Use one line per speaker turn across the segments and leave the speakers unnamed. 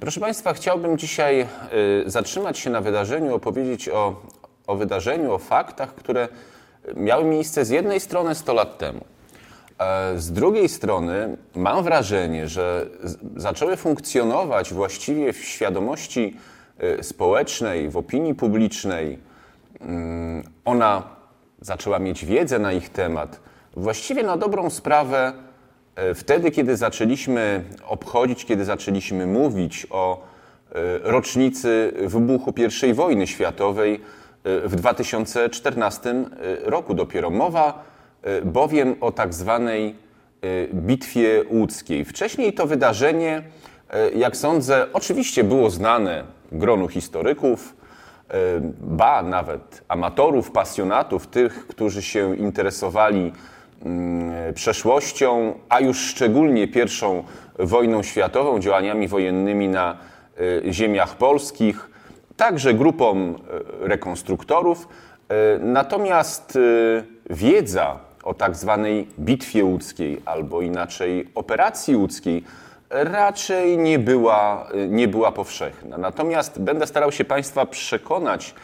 Proszę Państwa, chciałbym dzisiaj y, zatrzymać się na wydarzeniu, opowiedzieć o, o wydarzeniu, o faktach, które miały miejsce z jednej strony 100 lat temu. E, z drugiej strony mam wrażenie, że zaczęły funkcjonować właściwie w świadomości y, społecznej, w opinii publicznej. Mm, ona zaczęła mieć wiedzę na ich temat. Właściwie na dobrą sprawę wtedy, kiedy zaczęliśmy obchodzić, kiedy zaczęliśmy mówić o e, rocznicy wybuchu I wojny światowej e, w 2014 roku dopiero. Mowa bowiem o tak zwanej Bitwie Łódzkiej. Wcześniej to wydarzenie, jak sądzę, oczywiście było znane gronu historyków, ba nawet amatorów, pasjonatów, tych, którzy się interesowali przeszłością, a już szczególnie pierwszą wojną światową, działaniami wojennymi na y, ziemiach polskich, także grupą y, rekonstruktorów. Y, natomiast wiedza o tak zwanej Bitwie Łódzkiej, albo inaczej operacji łódzkiej, raczej nie była, nie była powszechna. Natomiast będę starał się Państwa przekonać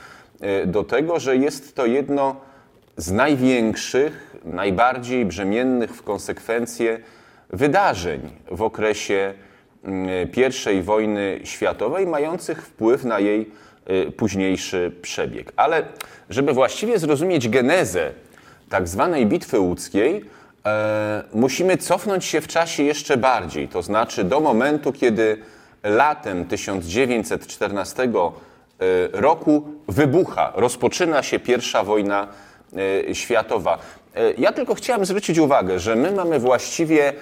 do tego, że jest to jedno z największych, najbardziej brzemiennych w konsekwencje wydarzeń w okresie mm, I wojny światowej, mających wpływ na jej y, późniejszy przebieg. Ale żeby właściwie zrozumieć genezę tak zwanej Bitwy Łódzkiej, e, musimy cofnąć się w czasie jeszcze bardziej, to znaczy do momentu, kiedy latem 1914 y, roku wybucha, rozpoczyna się pierwsza wojna E, światowa. E, ja tylko chciałem zwrócić uwagę, że my mamy właściwie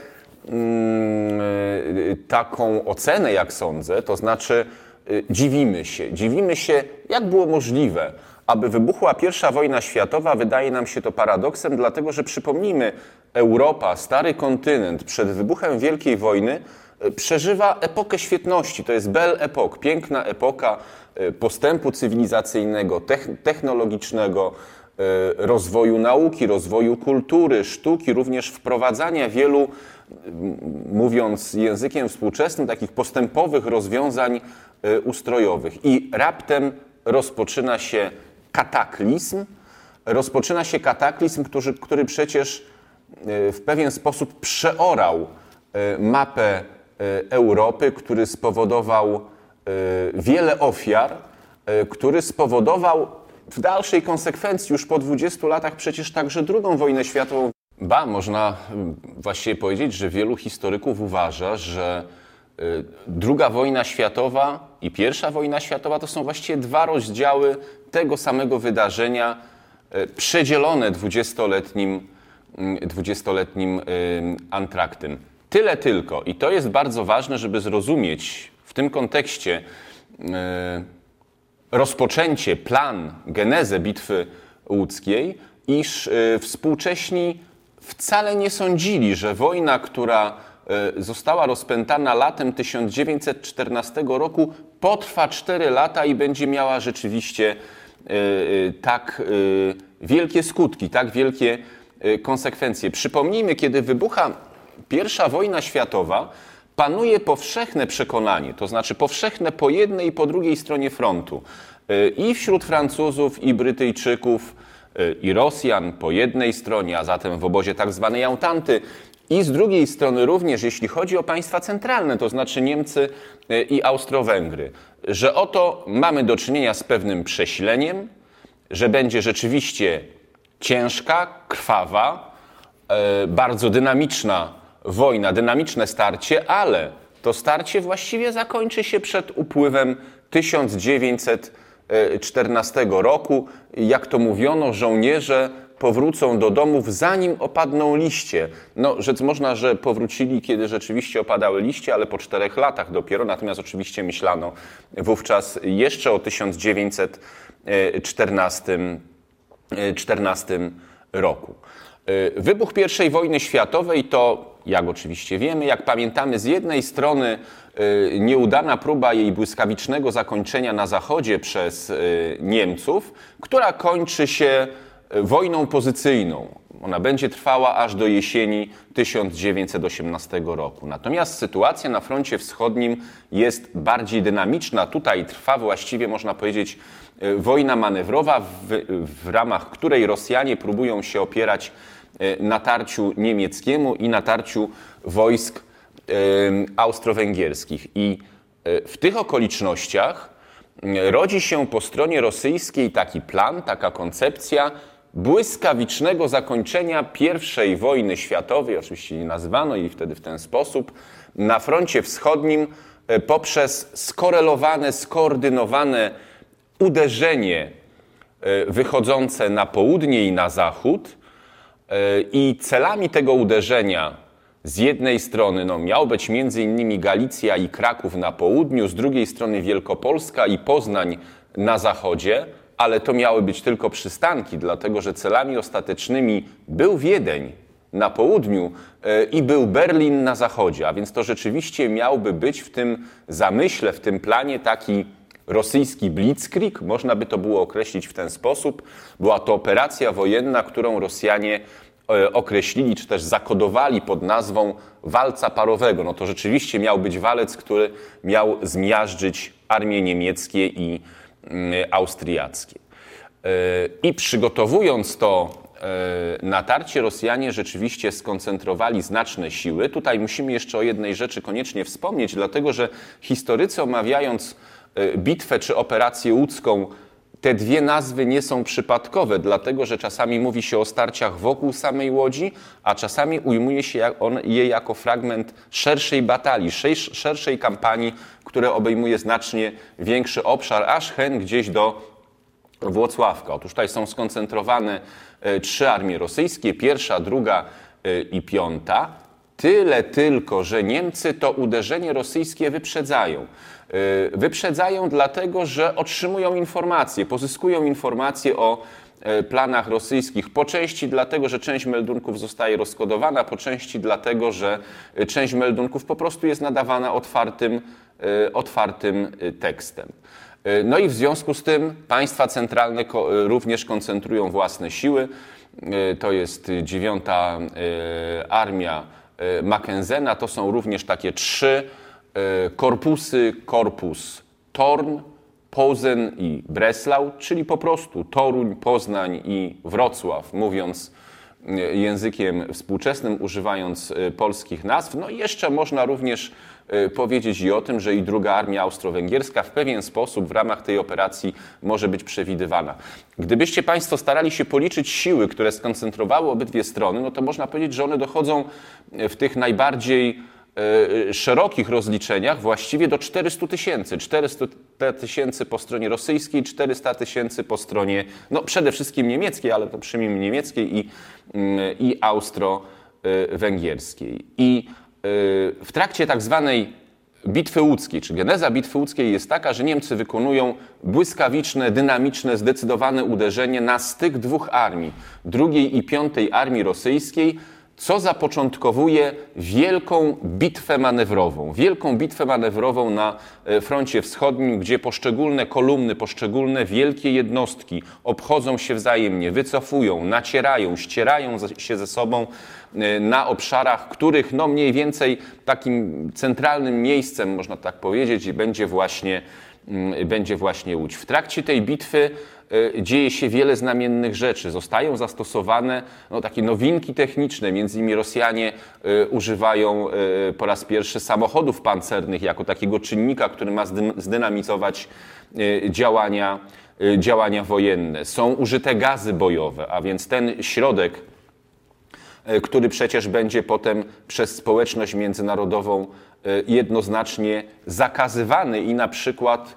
mm, e, taką ocenę, jak sądzę, to znaczy dziwimy się. Dziwimy się, jak było możliwe, aby wybuchła pierwsza wojna światowa. Wydaje nam się to paradoksem, dlatego że przypomnijmy, Europa, stary kontynent przed wybuchem Wielkiej Wojny przeżywa epokę świetności. To jest belle epoque, piękna epoka postępu cywilizacyjnego, technologicznego, E, rozwoju nauki, rozwoju kultury, sztuki, również wprowadzania wielu, mówiąc językiem współczesnym, takich postępowych rozwiązań e, ustrojowych. I raptem rozpoczyna się kataklizm, rozpoczyna się kataklizm, który, który przecież e, w pewien sposób przeorał mapę Europy, który spowodował wiele ofiar, który spowodował w dalszej konsekwencji już po 20 latach przecież także drugą wojnę światową. Ba, można y, właściwie powiedzieć, że wielu historyków uważa, że y, druga wojna światowa i pierwsza wojna światowa to są właściwie dwa rozdziały tego samego wydarzenia, y, przedzielone dwudziestoletnim, dwudziestoletnim antraktem. Tyle tylko, i to jest bardzo ważne, żeby zrozumieć w tym kontekście rozpoczęcie, plan, genezę bitwy łódzkiej, iż y, współcześni wcale nie sądzili, że wojna, która y, została rozpętana latem 1914 roku, potrwa 4 lata i będzie miała rzeczywiście y, tak wielkie skutki, tak wielkie konsekwencje. Przypomnijmy, kiedy wybucha pierwsza wojna światowa, panuje powszechne przekonanie, to znaczy powszechne po jednej i po drugiej stronie frontu, y, i wśród Francuzów, i Brytyjczyków, y, i Rosjan po jednej stronie, a zatem w obozie tak zwanej Autanty, i z drugiej strony również, jeśli chodzi o państwa centralne, to znaczy Niemcy y, i Austro-Węgry, że oto mamy do czynienia z pewnym prześleniem, że będzie rzeczywiście ciężka, krwawa, bardzo dynamiczna wojna, dynamiczne starcie, ale to starcie właściwie zakończy się przed upływem 1914 roku. Jak to mówiono, żołnierze powrócą do domów, zanim opadną liście. No, rzec można, że powrócili, kiedy rzeczywiście opadały liście, ale po czterech latach dopiero. Natomiast oczywiście myślano wówczas jeszcze o 1914 14 roku. Wybuch I wojny światowej to jak oczywiście wiemy, jak pamiętamy, z jednej strony y, nieudana próba jej błyskawicznego zakończenia na Zachodzie przez y, Niemców, która kończy się y, wojną pozycyjną. Ona będzie trwała aż do jesieni 1918 roku. Natomiast sytuacja na froncie wschodnim jest bardziej dynamiczna. Tutaj trwa właściwie, można powiedzieć, wojna manewrowa, w, w ramach której Rosjanie próbują się opierać natarciu niemieckiemu i natarciu wojsk austro-węgierskich. I w tych okolicznościach rodzi się po stronie rosyjskiej taki plan, taka koncepcja błyskawicznego zakończenia I wojny światowej, oczywiście nie nazywano jej wtedy w ten sposób, na froncie wschodnim poprzez skorelowane, skoordynowane uderzenie wychodzące na południe i na zachód. E, I celami tego uderzenia z jednej strony no, miał być innymi Galicja i Kraków na południu, z drugiej strony Wielkopolska i Poznań na zachodzie, ale to miały być tylko przystanki, dlatego że celami ostatecznymi był Wiedeń na południu e, i był Berlin na zachodzie, a więc to rzeczywiście miałby być w tym zamyśle, w tym planie taki rosyjski blitzkrieg, można by to było określić w ten sposób. Była to operacja wojenna, którą Rosjanie e, określili, czy też zakodowali pod nazwą walca parowego. No to rzeczywiście miał być walec, który miał zmiażdżyć armie niemieckie i Mm, austriackie. E, I przygotowując to e, natarcie, Rosjanie rzeczywiście skoncentrowali znaczne siły. Tutaj musimy jeszcze o jednej rzeczy koniecznie wspomnieć, dlatego że historycy omawiając bitwę czy operację łódzką, te dwie nazwy nie są przypadkowe, dlatego że czasami mówi się o starciach wokół samej łodzi, a czasami ujmuje się je jako fragment szerszej batalii, szerszej kampanii, która obejmuje znacznie większy obszar, aż hen gdzieś do Włocławka. Otóż tutaj są skoncentrowane e, trzy armie rosyjskie, pierwsza, druga e, i piąta. Tyle tylko, że Niemcy to uderzenie rosyjskie wyprzedzają. Y, wyprzedzają dlatego, że otrzymują informacje, pozyskują informacje o y, planach rosyjskich. Po części dlatego, że część meldunków zostaje rozkodowana, po części dlatego, że y, część meldunków po prostu jest nadawana otwartym, otwartym tekstem. No i w związku z tym państwa centralne również koncentrują własne siły. To jest dziewiąta armia Mackenzena. To są również takie trzy E, korpusy, korpus Torn, Pozen i Breslau, czyli po prostu Toruń, Poznań i Wrocław, mówiąc e, językiem współczesnym, używając e, polskich nazw. No i jeszcze można również powiedzieć i o tym, że i druga armia austro-węgierska w pewien sposób w ramach tej operacji może być przewidywana. Gdybyście Państwo starali się policzyć siły, które skoncentrowały obydwie strony, no to można powiedzieć, że one dochodzą w tych najbardziej E, szerokich rozliczeniach właściwie do 400 tysięcy. 400 tysięcy po stronie rosyjskiej, 400 tysięcy po stronie no przede wszystkim niemieckiej, ale to przynajmniej niemieckiej i, mm, i austro-węgierskiej. I e, w trakcie tak zwanej Bitwy łódzkiej, czy geneza Bitwy łódzkiej jest taka, że Niemcy wykonują błyskawiczne, dynamiczne, zdecydowane uderzenie na styk dwóch armii, drugiej i piątej armii rosyjskiej, co zapoczątkowuje wielką bitwę manewrową. Wielką bitwę manewrową na e, froncie wschodnim, gdzie poszczególne kolumny, poszczególne wielkie jednostki obchodzą się wzajemnie, wycofują, nacierają, ścierają się ze sobą e, na obszarach, których no mniej więcej takim centralnym miejscem, można tak powiedzieć, będzie właśnie, mm, będzie właśnie Łódź. W trakcie tej bitwy dzieje się wiele znamiennych rzeczy. Zostają zastosowane no, takie nowinki techniczne, między innymi Rosjanie e, używają e, po raz pierwszy samochodów pancernych jako takiego czynnika, który ma zdynamizować działania, działania wojenne. Są użyte gazy bojowe, a więc ten środek, który przecież będzie potem przez społeczność międzynarodową jednoznacznie zakazywany i na przykład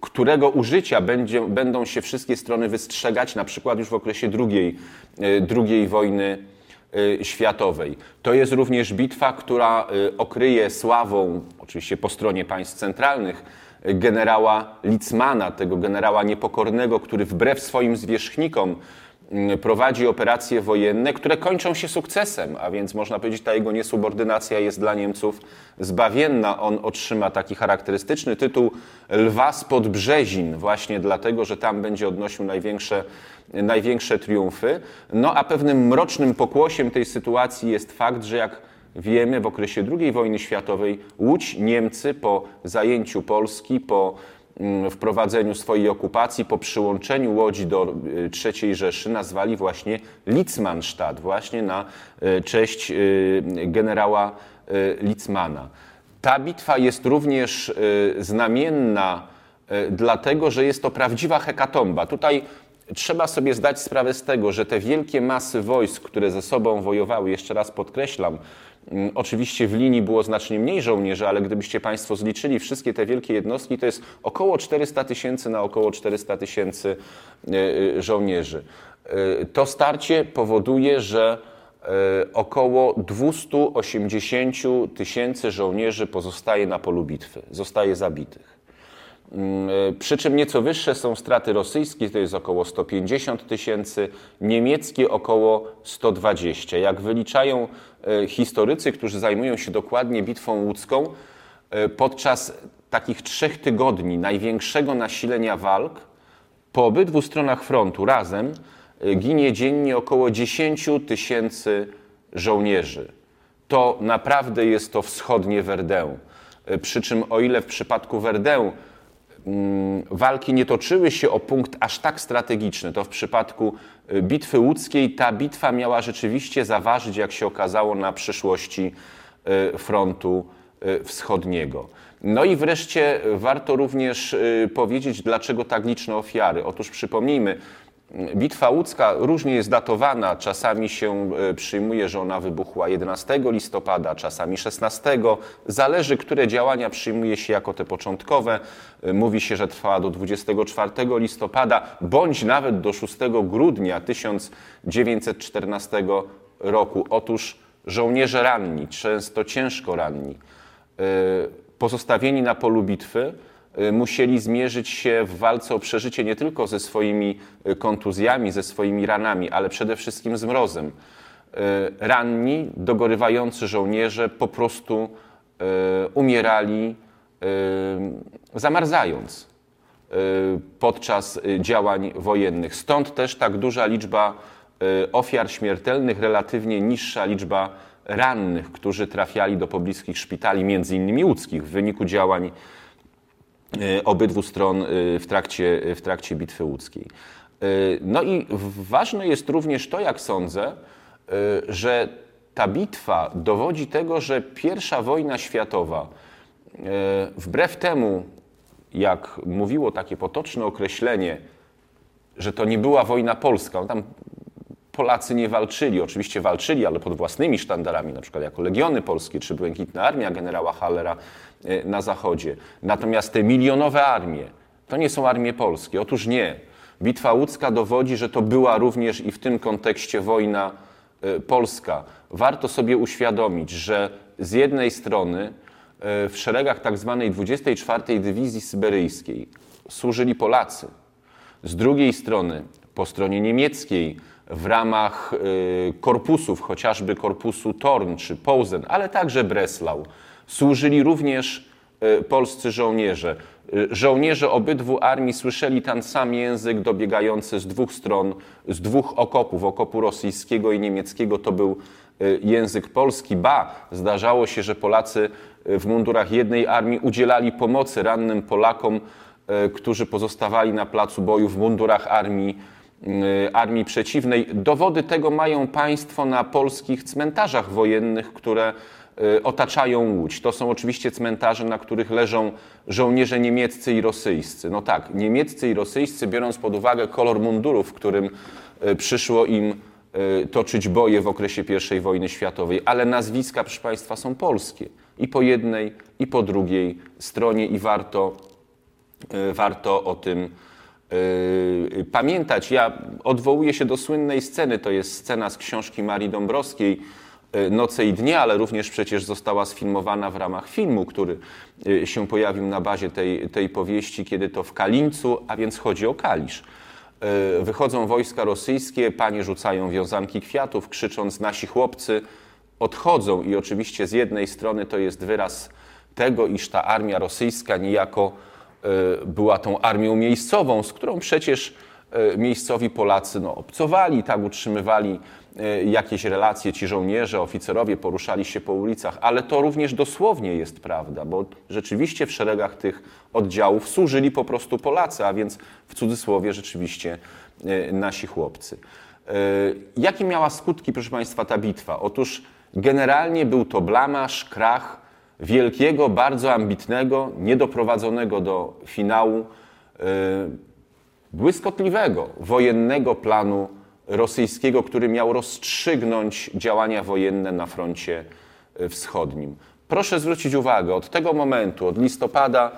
którego użycia będzie, będą się wszystkie strony wystrzegać, na przykład już w okresie II e, wojny e, światowej. To jest również bitwa, która e, okryje sławą, oczywiście po stronie państw centralnych, generała Litzmana, tego generała niepokornego, który wbrew swoim zwierzchnikom prowadzi operacje wojenne, które kończą się sukcesem, a więc można powiedzieć, ta jego niesubordynacja jest dla Niemców zbawienna. On otrzyma taki charakterystyczny tytuł Lwa spod Brzezin, właśnie dlatego, że tam będzie odnosił największe, największe triumfy. No a pewnym mrocznym pokłosiem tej sytuacji jest fakt, że jak wiemy, w okresie II wojny światowej Łódź Niemcy po zajęciu Polski, po mm, wprowadzeniu swojej okupacji, po przyłączeniu Łodzi do y, III Rzeszy nazwali właśnie Litzmannstadt, właśnie na y, cześć y, generała Litzmana. Ta bitwa jest również znamienna dlatego, że jest to prawdziwa hekatomba. Tutaj trzeba sobie zdać sprawę z tego, że te wielkie masy wojsk, które ze sobą wojowały, jeszcze raz podkreślam, Mm, oczywiście w linii było znacznie mniej żołnierzy, ale gdybyście Państwo zliczyli wszystkie te wielkie jednostki, to jest około 400 tysięcy na około 400 tysięcy e, e, żołnierzy. E, to starcie powoduje, że około 280 tysięcy żołnierzy pozostaje na polu bitwy, zostaje zabitych. Mm, przy czym nieco wyższe są straty rosyjskie, to jest około 150 tysięcy, niemieckie około 120. Jak wyliczają e, historycy, którzy zajmują się dokładnie bitwą łódzką, e, podczas takich trzech tygodni największego nasilenia walk po obydwu stronach frontu razem ginie dziennie około 10 tysięcy żołnierzy. To naprawdę jest to wschodnie Verdun. Przy czym o ile w przypadku Verdun walki nie toczyły się o punkt aż tak strategiczny. To w przypadku y, bitwy łódzkiej ta bitwa miała rzeczywiście zaważyć, jak się okazało, na przyszłości y, frontu y, wschodniego. No i wreszcie warto również powiedzieć, dlaczego tak liczne ofiary. Otóż przypomnijmy, Bitwa łódzka różnie jest datowana. Czasami się e, przyjmuje, że ona wybuchła 11 listopada, czasami 16. Zależy, które działania przyjmuje się jako te początkowe. E, mówi się, że trwała do 24 listopada, bądź nawet do 6 grudnia 1914 roku. Otóż żołnierze ranni, często ciężko ranni, e, pozostawieni na polu bitwy, musieli zmierzyć się w walce o przeżycie nie tylko ze swoimi y, kontuzjami, ze swoimi ranami, ale przede wszystkim z mrozem. Y, ranni, dogorywający żołnierze po prostu umierali zamarzając podczas działań wojennych. Stąd też tak duża liczba ofiar śmiertelnych, relatywnie niższa liczba rannych, którzy trafiali do pobliskich szpitali, między innymi łódzkich, w wyniku działań Y, obydwu stron y, w trakcie, w trakcie bitwy łódzkiej. Y, no i ważne jest również to, jak sądzę, że ta bitwa dowodzi tego, że pierwsza wojna światowa, wbrew temu, jak mówiło takie potoczne określenie, że to nie była wojna polska, tam Polacy nie walczyli, oczywiście walczyli, ale pod własnymi sztandarami, na przykład jako Legiony Polskie czy Błękitna Armia generała Hallera e, na zachodzie. Natomiast te milionowe armie to nie są armie polskie. Otóż nie. Bitwa łódzka dowodzi, że to była również i w tym kontekście wojna e, polska. Warto sobie uświadomić, że z jednej strony e, w szeregach tzw. Tak 24 Dywizji Syberyjskiej służyli Polacy. Z drugiej strony po stronie niemieckiej w ramach y, korpusów, chociażby korpusu Torn czy Posen, ale także Breslau, służyli również y, polscy żołnierze. Y, żołnierze obydwu armii słyszeli ten sam język dobiegający z dwóch stron, z dwóch okopów, okopu rosyjskiego i niemieckiego. To był język polski. Ba, zdarzało się, że Polacy w mundurach jednej armii udzielali pomocy rannym Polakom, którzy pozostawali na placu boju w mundurach armii armii przeciwnej. Dowody tego mają państwo na polskich cmentarzach wojennych, które y, otaczają Łódź. To są oczywiście cmentarze, na których leżą żołnierze niemieccy i rosyjscy. No tak, niemieccy i rosyjscy, biorąc pod uwagę kolor mundurów, w którym y, przyszło im toczyć boje w okresie I wojny światowej, ale nazwiska, proszę Państwa, są polskie. I po jednej, i po drugiej stronie i warto, warto o tym pamiętać. Ja odwołuję się do słynnej sceny, to jest scena z książki Marii Dąbrowskiej, yy, Noce i dnie, ale również przecież została sfilmowana w ramach filmu, który się pojawił na bazie tej, tej powieści, kiedy to w Kalińcu, a więc chodzi o Kalisz. wychodzą wojska rosyjskie, panie rzucają wiązanki kwiatów, krzycząc nasi chłopcy odchodzą i oczywiście z jednej strony to jest wyraz tego, iż ta armia rosyjska niejako była tą armią miejscową, z którą przecież e, miejscowi Polacy no, obcowali, tak utrzymywali e, jakieś relacje, ci żołnierze, oficerowie poruszali się po ulicach, ale to również dosłownie jest prawda, bo rzeczywiście w szeregach tych oddziałów służyli po prostu Polacy, a więc w cudzysłowie rzeczywiście nasi chłopcy. Jakie miała skutki, proszę Państwa, ta bitwa? Otóż generalnie był to blamasz, krach, wielkiego, bardzo ambitnego, niedoprowadzonego do finału, yy, błyskotliwego wojennego planu rosyjskiego, który miał rozstrzygnąć działania wojenne na froncie yy, wschodnim. Proszę zwrócić uwagę, od tego momentu, od listopada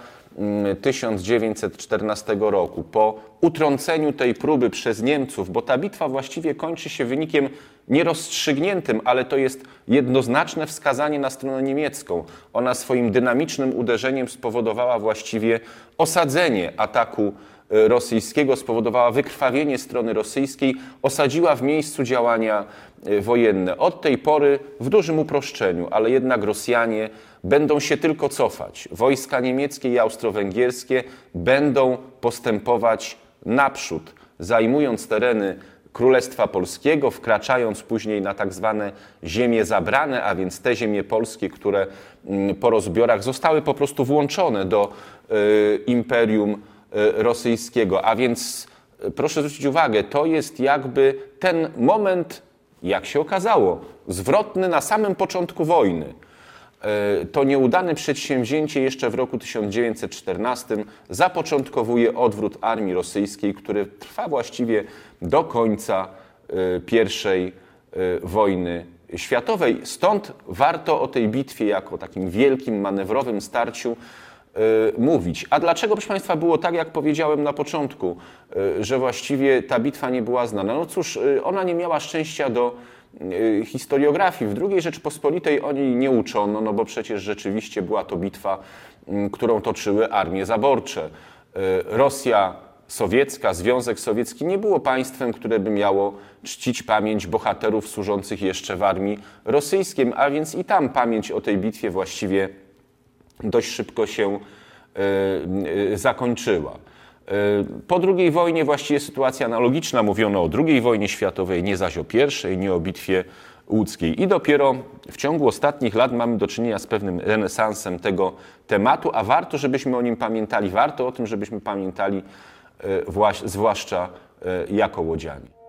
1914 mm, roku, po utrąceniu tej próby przez Niemców, bo ta bitwa właściwie kończy się wynikiem nierozstrzygniętym, ale to jest jednoznaczne wskazanie na stronę niemiecką. Ona swoim dynamicznym uderzeniem spowodowała właściwie osadzenie ataku rosyjskiego, spowodowała wykrwawienie strony rosyjskiej, osadziła w miejscu działania e, wojenne. Od tej pory w dużym uproszczeniu, ale jednak Rosjanie będą się tylko cofać. Wojska niemieckie i austro-węgierskie będą postępować naprzód, zajmując tereny Królestwa Polskiego, wkraczając później na tak zwane ziemie zabrane, a więc te ziemie polskie, które mm, po rozbiorach zostały po prostu włączone do y, Imperium Rosyjskiego. A więc y, proszę zwrócić uwagę, to jest jakby ten moment, jak się okazało, zwrotny na samym początku wojny. To nieudane przedsięwzięcie jeszcze w roku 1914 zapoczątkowuje odwrót armii rosyjskiej, który trwa właściwie do końca I wojny światowej. Stąd warto o tej bitwie jako takim wielkim manewrowym starciu mówić. A dlaczego, proszę Państwa, było tak, jak powiedziałem na początku, że właściwie ta bitwa nie była znana? No cóż, ona nie miała szczęścia do historiografii. W II Rzeczpospolitej o niej nie uczono, no bo przecież rzeczywiście była to bitwa, którą toczyły armie zaborcze. Rosja sowiecka, Związek Sowiecki nie było państwem, które by miało czcić pamięć bohaterów służących jeszcze w armii rosyjskiej, a więc i tam pamięć o tej bitwie właściwie dość szybko się y, y, zakończyła. Y, po II wojnie właściwie sytuacja analogiczna. Mówiono o II wojnie światowej, nie zaś o I, nie o bitwie łódzkiej. I dopiero w ciągu ostatnich lat mamy do czynienia z pewnym renesansem tego tematu, a warto, żebyśmy o nim pamiętali. Warto o tym, żebyśmy pamiętali E, zwłaszcza e, jako łodzianie.